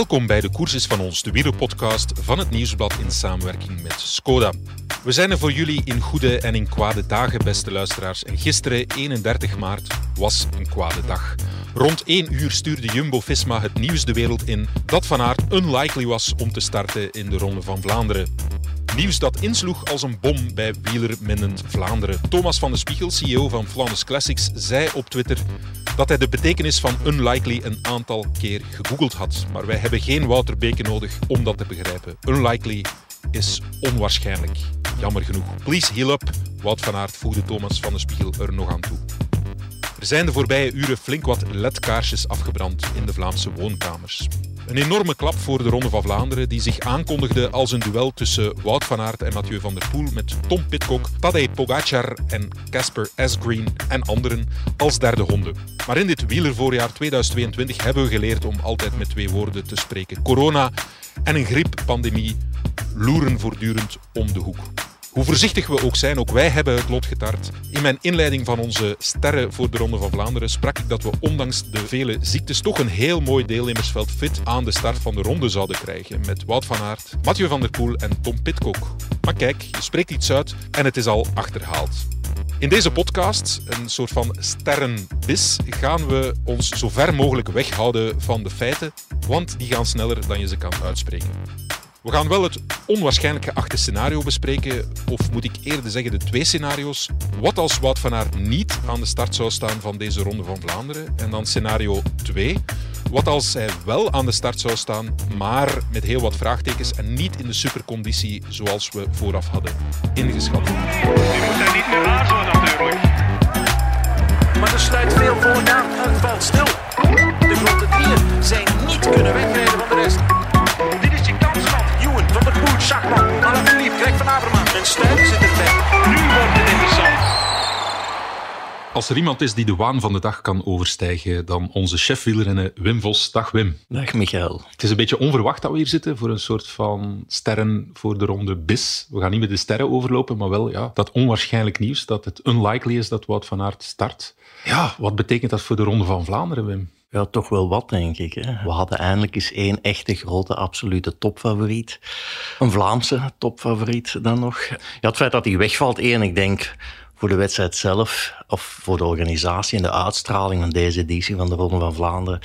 Welkom bij de Koerses van ons, de wielerpodcast van het Nieuwsblad in samenwerking met Skoda. We zijn er voor jullie in goede en in kwade dagen, beste luisteraars. En gisteren, 31 maart, was een kwade dag. Rond 1 uur stuurde Jumbo-Visma het nieuws de wereld in dat Van Aert unlikely was om te starten in de Ronde van Vlaanderen. Nieuws dat insloeg als een bom bij wielerminnend Vlaanderen. Thomas van de Spiegel, CEO van Flanders Classics, zei op Twitter dat hij de betekenis van unlikely een aantal keer gegoogeld had. Maar wij hebben geen Wouter Beke nodig om dat te begrijpen. Unlikely is onwaarschijnlijk. Jammer genoeg. Please heal up. Wout van Aert voegde Thomas van de Spiegel er nog aan toe. Er zijn de voorbije uren flink wat ledkaarsjes afgebrand in de Vlaamse woonkamers. Een enorme klap voor de Ronde van Vlaanderen, die zich aankondigde als een duel tussen Wout van Aert en Mathieu van der Poel met Tom Pitcock, Tadej Pogacar en Casper Asgreen en anderen als derde honden. Maar in dit wielervoorjaar 2022 hebben we geleerd om altijd met twee woorden te spreken. Corona en een grieppandemie loeren voortdurend om de hoek. Hoe voorzichtig we ook zijn, ook wij hebben het lot getart. In mijn inleiding van onze sterren voor de Ronde van Vlaanderen sprak ik dat we ondanks de vele ziektes toch een heel mooi deelnemersveld fit aan de start van de ronde zouden krijgen. Met Wout van Aert, Mathieu van der Poel en Tom Pitcock. Maar kijk, je spreekt iets uit en het is al achterhaald. In deze podcast, een soort van sterrenbis, gaan we ons zo ver mogelijk weghouden van de feiten, want die gaan sneller dan je ze kan uitspreken. We gaan wel het onwaarschijnlijk geachte scenario bespreken, of moet ik eerder zeggen de twee scenario's. Wat als Wout van Aert niet aan de start zou staan van deze Ronde van Vlaanderen? En dan scenario 2. Wat als hij wel aan de start zou staan, maar met heel wat vraagtekens en niet in de superconditie zoals we vooraf hadden ingeschat? Nu moet hij niet meer aarzelen natuurlijk. Maar er sluit veel volk aan. Het valt stil. De grote drieën zijn niet kunnen wegrijden van de rest. Greg van Avermaat. En Stuy zit erbij. Nu wordt het interessant. Als er iemand is die de waan van de dag kan overstijgen, dan onze chef wielrennen Wim Vos. Dag Wim. Dag Michael. Het is een beetje onverwacht dat we hier zitten voor een soort van sterren voor de ronde bis. We gaan niet met de sterren overlopen, maar wel ja, dat onwaarschijnlijk nieuws dat het unlikely is dat Wout van Aert start. Ja, wat betekent dat voor de ronde van Vlaanderen, Wim? Ja, toch wel wat, denk ik. Hè? We hadden eindelijk eens één echte grote absolute topfavoriet. Een Vlaamse topfavoriet dan nog. Ja, het feit dat hij wegvalt, één, ik denk voor de wedstrijd zelf of voor de organisatie en de uitstraling van deze editie van de Ronde van Vlaanderen,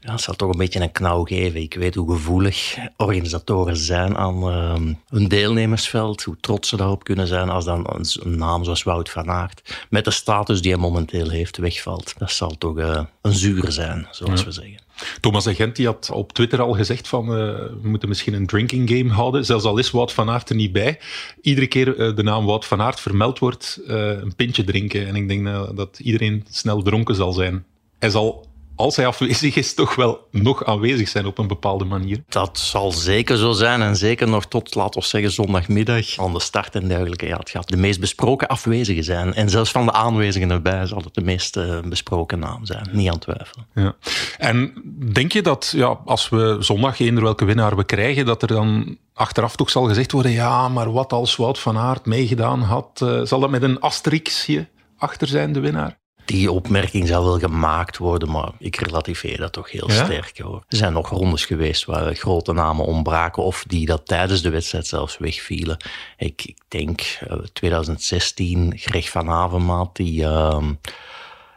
ja, het zal toch een beetje een knauw geven. Ik weet hoe gevoelig organisatoren zijn aan uh, hun deelnemersveld, hoe trots ze daarop kunnen zijn als dan een, een naam zoals Wout van Aert, met de status die hij momenteel heeft, wegvalt. Dat zal toch uh, een zuur zijn, zoals ja. we zeggen. Thomas Agent die had op Twitter al gezegd van uh, we moeten misschien een drinking game houden. Zelfs al is Wout van Aert er niet bij. Iedere keer uh, de naam Wout van Aert vermeld wordt, uh, een pintje drinken. En ik denk dat iedereen snel dronken zal zijn. Hij zal als hij afwezig is, toch wel nog aanwezig zijn op een bepaalde manier. Dat zal zeker zo zijn. En zeker nog tot, laten we zeggen, zondagmiddag aan de start en dergelijke. Ja, het gaat de meest besproken afwezigen zijn. En zelfs van de aanwezigen erbij zal het de meest uh, besproken naam zijn. Niet aan twijfelen. Ja. En denk je dat ja, als we zondag eender welke winnaar we krijgen, dat er dan achteraf toch zal gezegd worden, ja, maar wat als Wout van Aert meegedaan had, uh, zal dat met een asterixje achter zijn, de winnaar? Die opmerking zal wel gemaakt worden, maar ik relativeer dat toch heel ja? sterk. Hoor. Er zijn nog rondes geweest waar grote namen ontbraken of die dat tijdens de wedstrijd zelfs wegvielen. Ik, ik denk uh, 2016, Greg van Avermaat, die uh,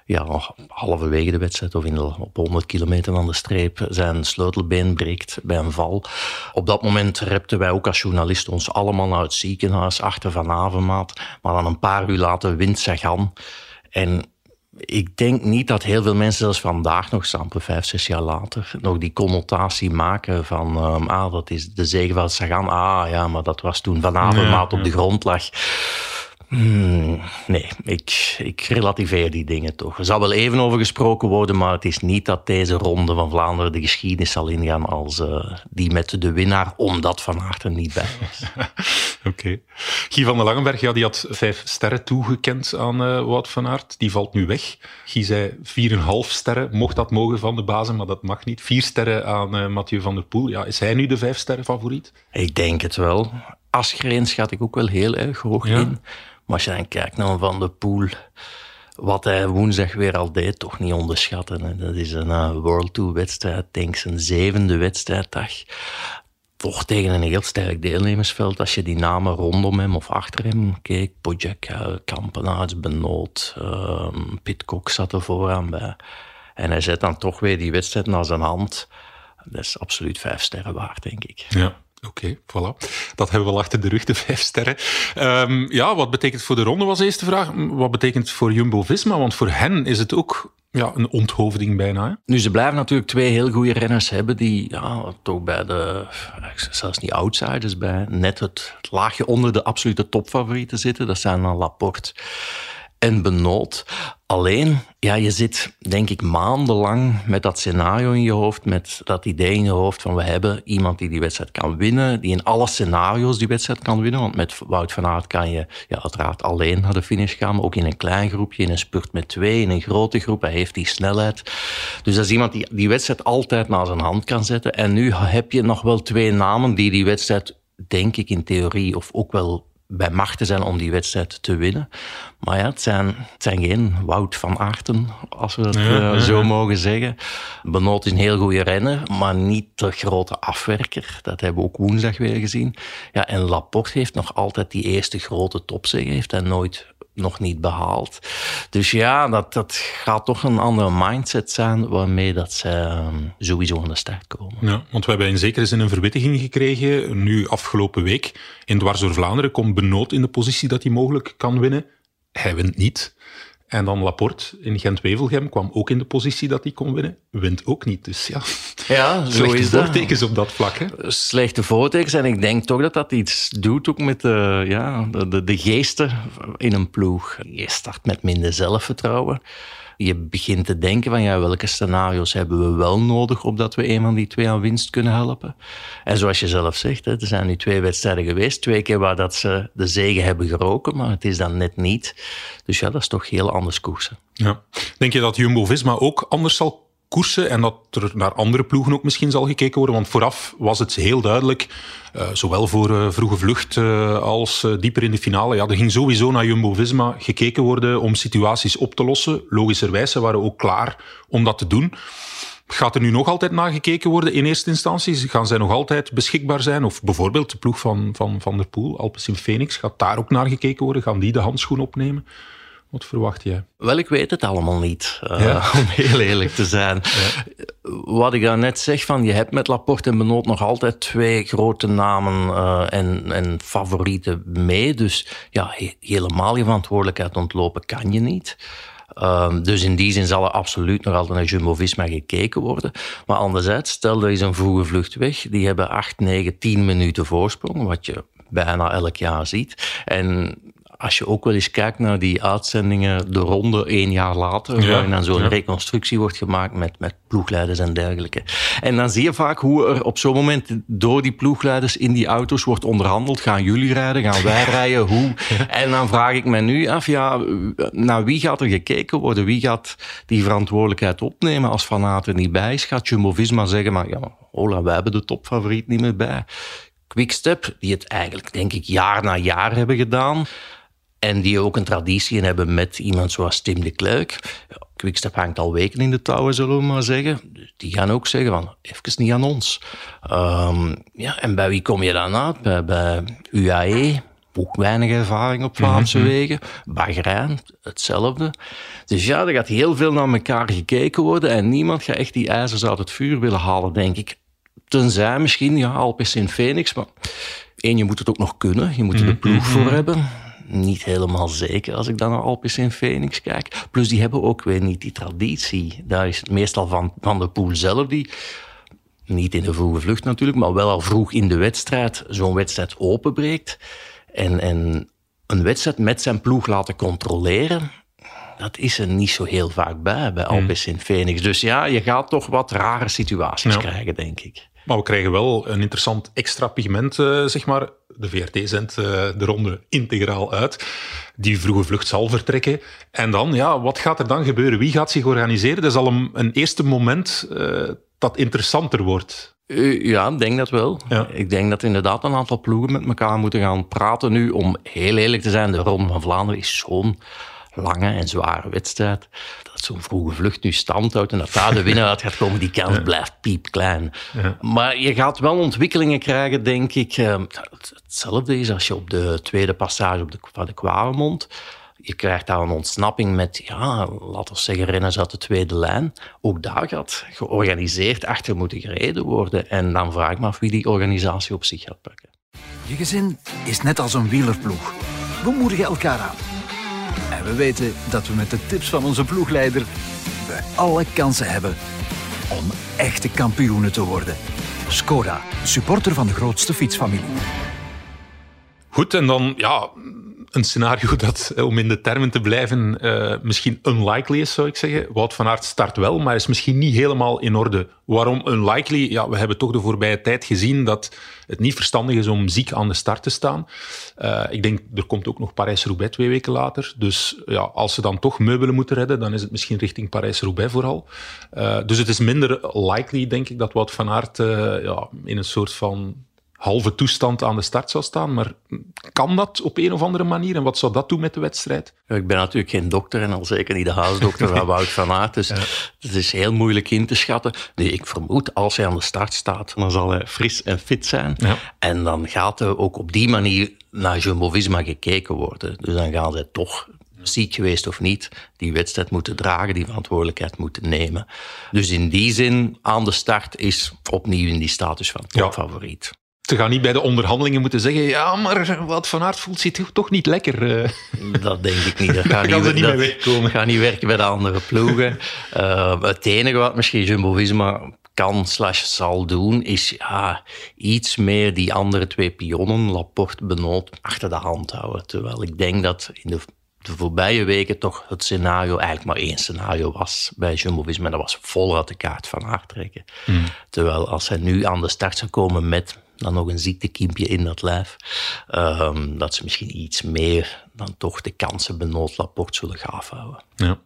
ja, halverwege de wedstrijd of in, op 100 kilometer aan de streep zijn sleutelbeen breekt bij een val. Op dat moment repten wij ook als journalisten ons allemaal naar het ziekenhuis achter Van Avermaat. Maar dan een paar uur later wint Sagan. En ik denk niet dat heel veel mensen, zelfs vandaag nog, samen vijf, zes jaar later, nog die connotatie maken van, um, ah, dat is de zegen van Sagan. Ah, ja, maar dat was toen Van Avermaat ja, op de grond lag. Hmm, nee, ik, ik relativeer die dingen toch. Er zal wel even over gesproken worden, maar het is niet dat deze ronde van Vlaanderen de geschiedenis zal ingaan als uh, die met de winnaar, omdat Van Aert er niet bij was. Oké. Okay. Guy van der Langenberg, ja, die had vijf sterren toegekend aan uh, Wout van Aert. Die valt nu weg. Guy zei 4,5 sterren, mocht dat mogen van de bazen, maar dat mag niet. Vier sterren aan uh, Mathieu van der Poel. Ja, is hij nu de vijf sterren favoriet? Ik denk het wel. Asgreen schat ik ook wel heel erg hoog ja. in. Maar als je dan kijkt naar Van de Poel, wat hij woensdag weer al deed, toch niet onderschatten. Dat is een uh, World Tour wedstrijd, denk zijn zevende wedstrijddag. Toch tegen een heel sterk deelnemersveld. Als je die namen rondom hem of achter hem keek. Pogacar, Kampenaerts, Benoot, uh, Pitcock zat er vooraan bij. En hij zet dan toch weer die wedstrijd naar zijn hand. Dat is absoluut vijf sterren waard, denk ik. Ja. Oké, voilà. Dat hebben we al achter de rug, de vijf sterren. Um, ja, wat betekent voor de ronde was de eerste vraag. Wat betekent voor Jumbo-Visma? Want voor hen is het ook ja, een onthoofding bijna. Nu, ze blijven natuurlijk twee heel goede renners hebben die ja, toch bij de, zelfs niet outsiders, bij net het, het laagje onder de absolute topfavorieten zitten. Dat zijn dan Laporte en Benoot. Alleen, ja, je zit denk ik maandenlang met dat scenario in je hoofd, met dat idee in je hoofd van we hebben iemand die die wedstrijd kan winnen, die in alle scenario's die wedstrijd kan winnen. Want met Wout van Aert kan je ja, uiteraard alleen naar de finish gaan, maar ook in een klein groepje, in een spurt met twee, in een grote groep. Hij heeft die snelheid. Dus dat is iemand die die wedstrijd altijd naar zijn hand kan zetten. En nu heb je nog wel twee namen die die wedstrijd, denk ik in theorie, of ook wel bij machten zijn om die wedstrijd te winnen. Maar ja, het zijn, het zijn geen Wout van Aerten, als we dat eh, zo mogen zeggen. Benoot is een heel goede renner, maar niet de grote afwerker. Dat hebben we ook woensdag weer gezien. Ja, en Laporte heeft nog altijd die eerste grote topzege. Heeft hij nooit nog niet behaald. Dus ja, dat, dat gaat toch een andere mindset zijn waarmee dat ze ehm, sowieso aan de start komen. Ja, want we hebben in zekere zin een verwittiging gekregen. Nu afgelopen week in Dwars Vlaanderen komt Benoot in de positie dat hij mogelijk kan winnen. Hij wint niet. En dan Laporte in Gent-Wevelgem kwam ook in de positie dat hij kon winnen. Wint ook niet. Dus ja, ja zo slechte is voortekens op dat vlak. Hè? Slechte voortekens. En ik denk toch dat dat iets doet ook met de, ja, de, de, de geesten in een ploeg. Je start met minder zelfvertrouwen. Je begint te denken van ja, welke scenario's hebben we wel nodig opdat we een van die twee aan winst kunnen helpen. En zoals je zelf zegt, er zijn nu twee wedstrijden geweest. Twee keer waar dat ze de zegen hebben geroken, maar het is dan net niet. Dus ja, dat is toch heel anders koersen. Ja. Denk je dat Jumbo-Visma ook anders zal koersen en dat er naar andere ploegen ook misschien zal gekeken worden. Want vooraf was het heel duidelijk, uh, zowel voor uh, vroege vlucht uh, als dieper in de finale. Ja, er ging sowieso naar Jumbo-Visma gekeken worden om situaties op te lossen. Logischerwijs, ze waren ook klaar om dat te doen. Gaat er nu nog altijd naar gekeken worden in eerste instantie? Gaan zij nog altijd beschikbaar zijn? Of bijvoorbeeld de ploeg van Van, van der Poel, Alpes in Phoenix, gaat daar ook naar gekeken worden? Gaan die de handschoen opnemen? Wat verwacht jij? Wel, ik weet het allemaal niet, uh, om heel eerlijk te zijn. Ja. Wat ik net zeg, van, je hebt met Laporte en Benoot nog altijd twee grote namen uh, en, en favorieten mee. Dus ja, he helemaal je verantwoordelijkheid ontlopen kan je niet. Uh, dus in die zin zal er absoluut nog altijd naar Jumbo-Visma gekeken worden. Maar anderzijds, stel er is een vroege vlucht weg. Die hebben 8, 9, 10 minuten voorsprong, wat je bijna elk jaar ziet. En als je ook wel eens kijkt naar die uitzendingen, de ronde één jaar later, ja, waarin dan zo'n ja. reconstructie wordt gemaakt met, met ploegleiders en dergelijke. En dan zie je vaak hoe er op zo'n moment door die ploegleiders in die auto's wordt onderhandeld. Gaan jullie rijden? Gaan wij rijden? Hoe? En dan vraag ik me nu af, ja, naar wie gaat er gekeken worden? Wie gaat die verantwoordelijkheid opnemen als Van Aert niet bij is? Gaat Jumbo-Visma zeggen, maar ja, hola, wij hebben de topfavoriet niet meer bij. Quickstep, die het eigenlijk denk ik jaar na jaar hebben gedaan en die ook een traditie in hebben met iemand zoals Tim de Klerk. Ja, Quickstep hangt al weken in de touwen, zullen we maar zeggen. Dus die gaan ook zeggen van, even niet aan ons. Um, ja, en bij wie kom je dan uit? Bij, bij UAE, ook weinig ervaring op Vlaamse mm -hmm. wegen. Bahrein, hetzelfde. Dus ja, er gaat heel veel naar elkaar gekeken worden en niemand gaat echt die ijzers uit het vuur willen halen, denk ik. Tenzij misschien, ja, Alpes in Phoenix, maar één, je moet het ook nog kunnen. Je moet er de ploeg voor hebben niet helemaal zeker als ik dan naar Alpes in Phoenix kijk. Plus die hebben ook weer niet die traditie. Daar is het meestal van, van de pool zelf die, niet in de vroege vlucht natuurlijk, maar wel al vroeg in de wedstrijd zo'n wedstrijd openbreekt. En, en een wedstrijd met zijn ploeg laten controleren. Dat is er niet zo heel vaak bij, bij Alpes in Phoenix. Dus ja, je gaat toch wat rare situaties ja. krijgen, denk ik. Maar we krijgen wel een interessant extra pigment, uh, zeg maar. De VRT zendt uh, de ronde integraal uit. Die vroege vlucht zal vertrekken. En dan, ja, wat gaat er dan gebeuren? Wie gaat zich organiseren? Dat is al een, een eerste moment uh, dat interessanter wordt. Ja, ik denk dat wel. Ja. Ik denk dat inderdaad een aantal ploegen met elkaar moeten gaan praten nu. Om heel eerlijk te zijn, de Ronde van Vlaanderen is zo'n lange en zware wedstrijd. Dat zo'n vroege vlucht nu stand houdt en dat daar de winnaar uit gaat komen, die kans blijft piepklein. Ja. Maar je gaat wel ontwikkelingen krijgen, denk ik. Eh, Hetzelfde is als je op de tweede passage op de, van de Kwaremond je krijgt daar een ontsnapping met, ja, laten we zeggen, renners uit de tweede lijn. Ook daar gaat georganiseerd achter moeten gereden worden. En dan vraag ik me af wie die organisatie op zich gaat pakken. Je gezin is net als een wielerploeg. We moedigen elkaar aan. En we weten dat we met de tips van onze ploegleider we alle kansen hebben om echte kampioenen te worden. Skoda, supporter van de grootste fietsfamilie. Goed, en dan ja, een scenario dat, eh, om in de termen te blijven, uh, misschien unlikely is, zou ik zeggen. Wout van Aert start wel, maar is misschien niet helemaal in orde. Waarom unlikely? Ja, we hebben toch de voorbije tijd gezien dat het niet verstandig is om ziek aan de start te staan. Uh, ik denk, er komt ook nog Parijs-Roubaix twee weken later. Dus ja, als ze dan toch meubelen moeten redden, dan is het misschien richting Parijs-Roubaix vooral. Dus het is minder likely, denk ik, dat Wout van Aert ja, in een soort van halve toestand aan de start zou staan. Maar kan dat op een of andere manier? En wat zou dat doen met de wedstrijd? ik ben natuurlijk geen dokter en al zeker niet de huisdokter van Wout van Aert. Dus het is heel moeilijk in te schatten. Nee, ik vermoed, als hij aan de start staat, dan zal hij fris en fit zijn. Ja. En dan gaat er ook op die manier naar Jumbo-Visma gekeken worden. Dus dan gaan zij toch ziek geweest of niet, die wedstrijd moeten dragen, die verantwoordelijkheid moeten nemen. Dus in die zin, aan de start is opnieuw in die status van topfavoriet. Ja. Ze gaan niet bij de onderhandelingen moeten zeggen: ja, maar wat Van Aert voelt zich toch niet lekker. Eh. Dat denk ik niet. Dat gaat niet, niet dat wegkomen. gaat niet werken bij de andere ploegen. Uh, het enige wat misschien Jumbo-Visma kan slash zal doen, is ja, iets meer die andere twee pionnen, Laporte, Benoot, achter de hand houden. Terwijl ik denk dat in de, de voorbije weken toch het scenario eigenlijk maar één scenario was bij Jumbo-Visma. Dat was voluit de kaart van Aert trekken. Hmm. Terwijl als hij nu aan de start zou komen met dan nog een ziektekiempje in dat lijf. Um, dat ze misschien iets meer dan toch de kansen noodlapport zullen gaaf houden. Ja.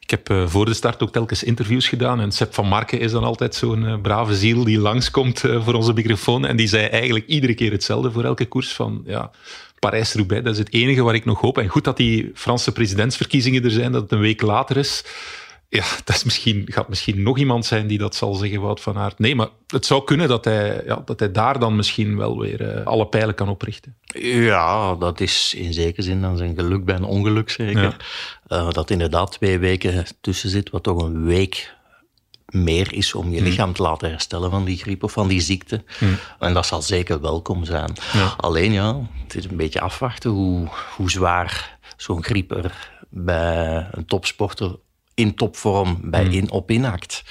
Ik heb uh, voor de start ook telkens interviews gedaan. En Sepp van Marken is dan altijd zo'n uh, brave ziel die langskomt uh, voor onze microfoon. En die zei eigenlijk iedere keer hetzelfde voor elke koers. Van ja, Parijs-Roubaix, dat is het enige waar ik nog hoop. En goed dat die Franse presidentsverkiezingen er zijn, dat het een week later is ja, dat is misschien, gaat misschien nog iemand zijn die dat zal zeggen, Wout van Aert. Nee, maar het zou kunnen dat hij, ja, dat hij daar dan misschien wel weer uh, alle pijlen kan oprichten. Ja, dat is in zekere zin dan zijn geluk bij een ongeluk zeker. Ja. Uh, dat inderdaad twee weken tussen zit, wat toch een week meer is om je hmm. lichaam te laten herstellen van die griep of van die ziekte. Hmm. En dat zal zeker welkom zijn. Ja. Alleen ja, het is een beetje afwachten hoe, hoe zwaar zo'n griep er bij een topsporter in topvorm bij hmm. in, op inakt.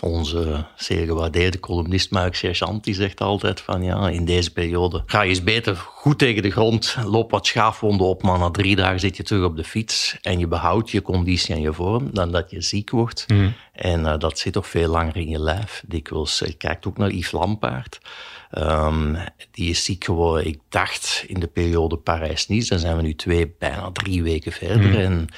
Onze zeer gewaardeerde columnist Mark Sergeant die zegt altijd van ja, in deze periode ga je eens beter goed tegen de grond, loop wat schaafwonden op, maar na drie dagen zit je terug op de fiets en je behoudt je conditie en je vorm dan dat je ziek wordt. Mm. En uh, dat zit toch veel langer in je lijf. Dikwijls, je kijkt ook naar Yves Lampaard. Um, die is ziek geworden, ik dacht, in de periode Parijs-Nice. Dan zijn we nu twee, bijna drie weken verder. Mm. En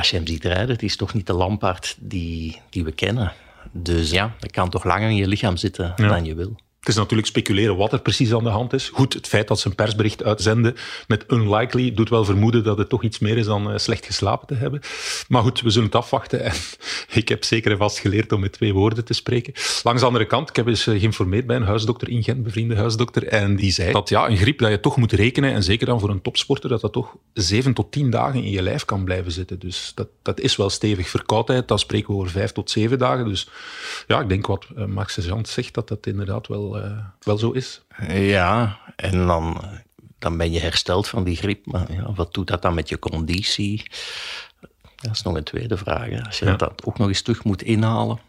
als je hem ziet rijden, het is toch niet de Lampaard die, die we kennen. Dus ja, dat kan toch langer in je lichaam zitten dan je wil. Het is natuurlijk speculeren wat er precies aan de hand is. Goed, het feit dat ze een persbericht uitzenden met unlikely doet wel vermoeden dat het toch iets meer is dan uh, slecht geslapen te hebben. Maar goed, we zullen het afwachten. En ik heb zeker en vast geleerd om met twee woorden te spreken. Langs de andere kant, ik heb eens uh, geïnformeerd bij een huisdokter in Gent, bevriende huisdokter. En die zei dat ja, een griep dat je toch moet rekenen, en zeker dan voor een topsporter, dat dat toch zeven tot tien dagen in je lijf kan blijven zitten. Dus dat, dat is wel stevig. Verkoudheid, dan spreken we over vijf tot zeven dagen. Dus ja, ik denk wat uh, Max Sergeant zegt, dat dat inderdaad wel uh, wel zo is. Ja, en dan, dan ben je hersteld van die griep. Maar ja, wat doet dat dan met je conditie? Dat is nog een tweede vraag. Als je dat ook nog eens terug moet inhalen,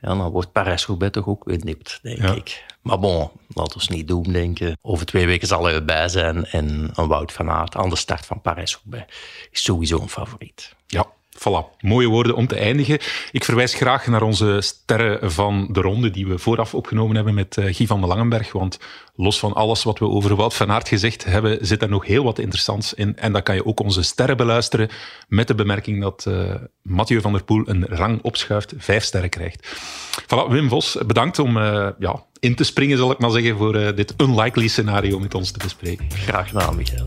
ja, dan wordt Parijs-Roubaix toch ook weer nipt, denk ik. Maar bon, laten we niet doen denken. Over twee weken zal hij erbij zijn en een Wout van Aert aan de start van Parijs-Roubaix is sowieso een favoriet. Ja, Voilà, mooie woorden om te eindigen. Ik verwijs graag naar onze sterren van de ronde die we vooraf opgenomen hebben met uh, Guy van den Langenberg. Want los van alles wat we over Wout van Aert gezegd hebben, zit er nog heel wat interessants in. En dan kan je ook onze sterren beluisteren met de bemerking dat uh, Mathieu van der Poel een rang opschuift, vijf sterren krijgt. Voilà, Wim Vos, bedankt om uh, ja, in te springen, zal ik maar zeggen, voor dit unlikely scenario met ons te bespreken. Graag gedaan, Michael.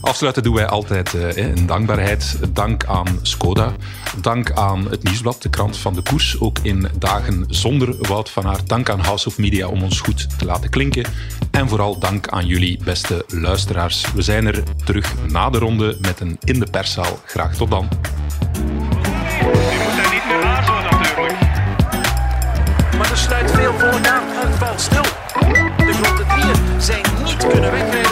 Afsluiten doen wij altijd eh, in dankbaarheid. Dank aan Skoda. Dank aan het Nieuwsblad, de krant van de koers. Ook in dagen zonder Wout van Aert. Dank aan House of Media om ons goed te laten klinken. En vooral dank aan jullie, beste luisteraars. We zijn er terug na de ronde met een in de perszaal. Graag tot dan. Niet natuurlijk. Maar er sluit veel voor aan valt stil. De grote dieren zijn niet kunnen wegrijden.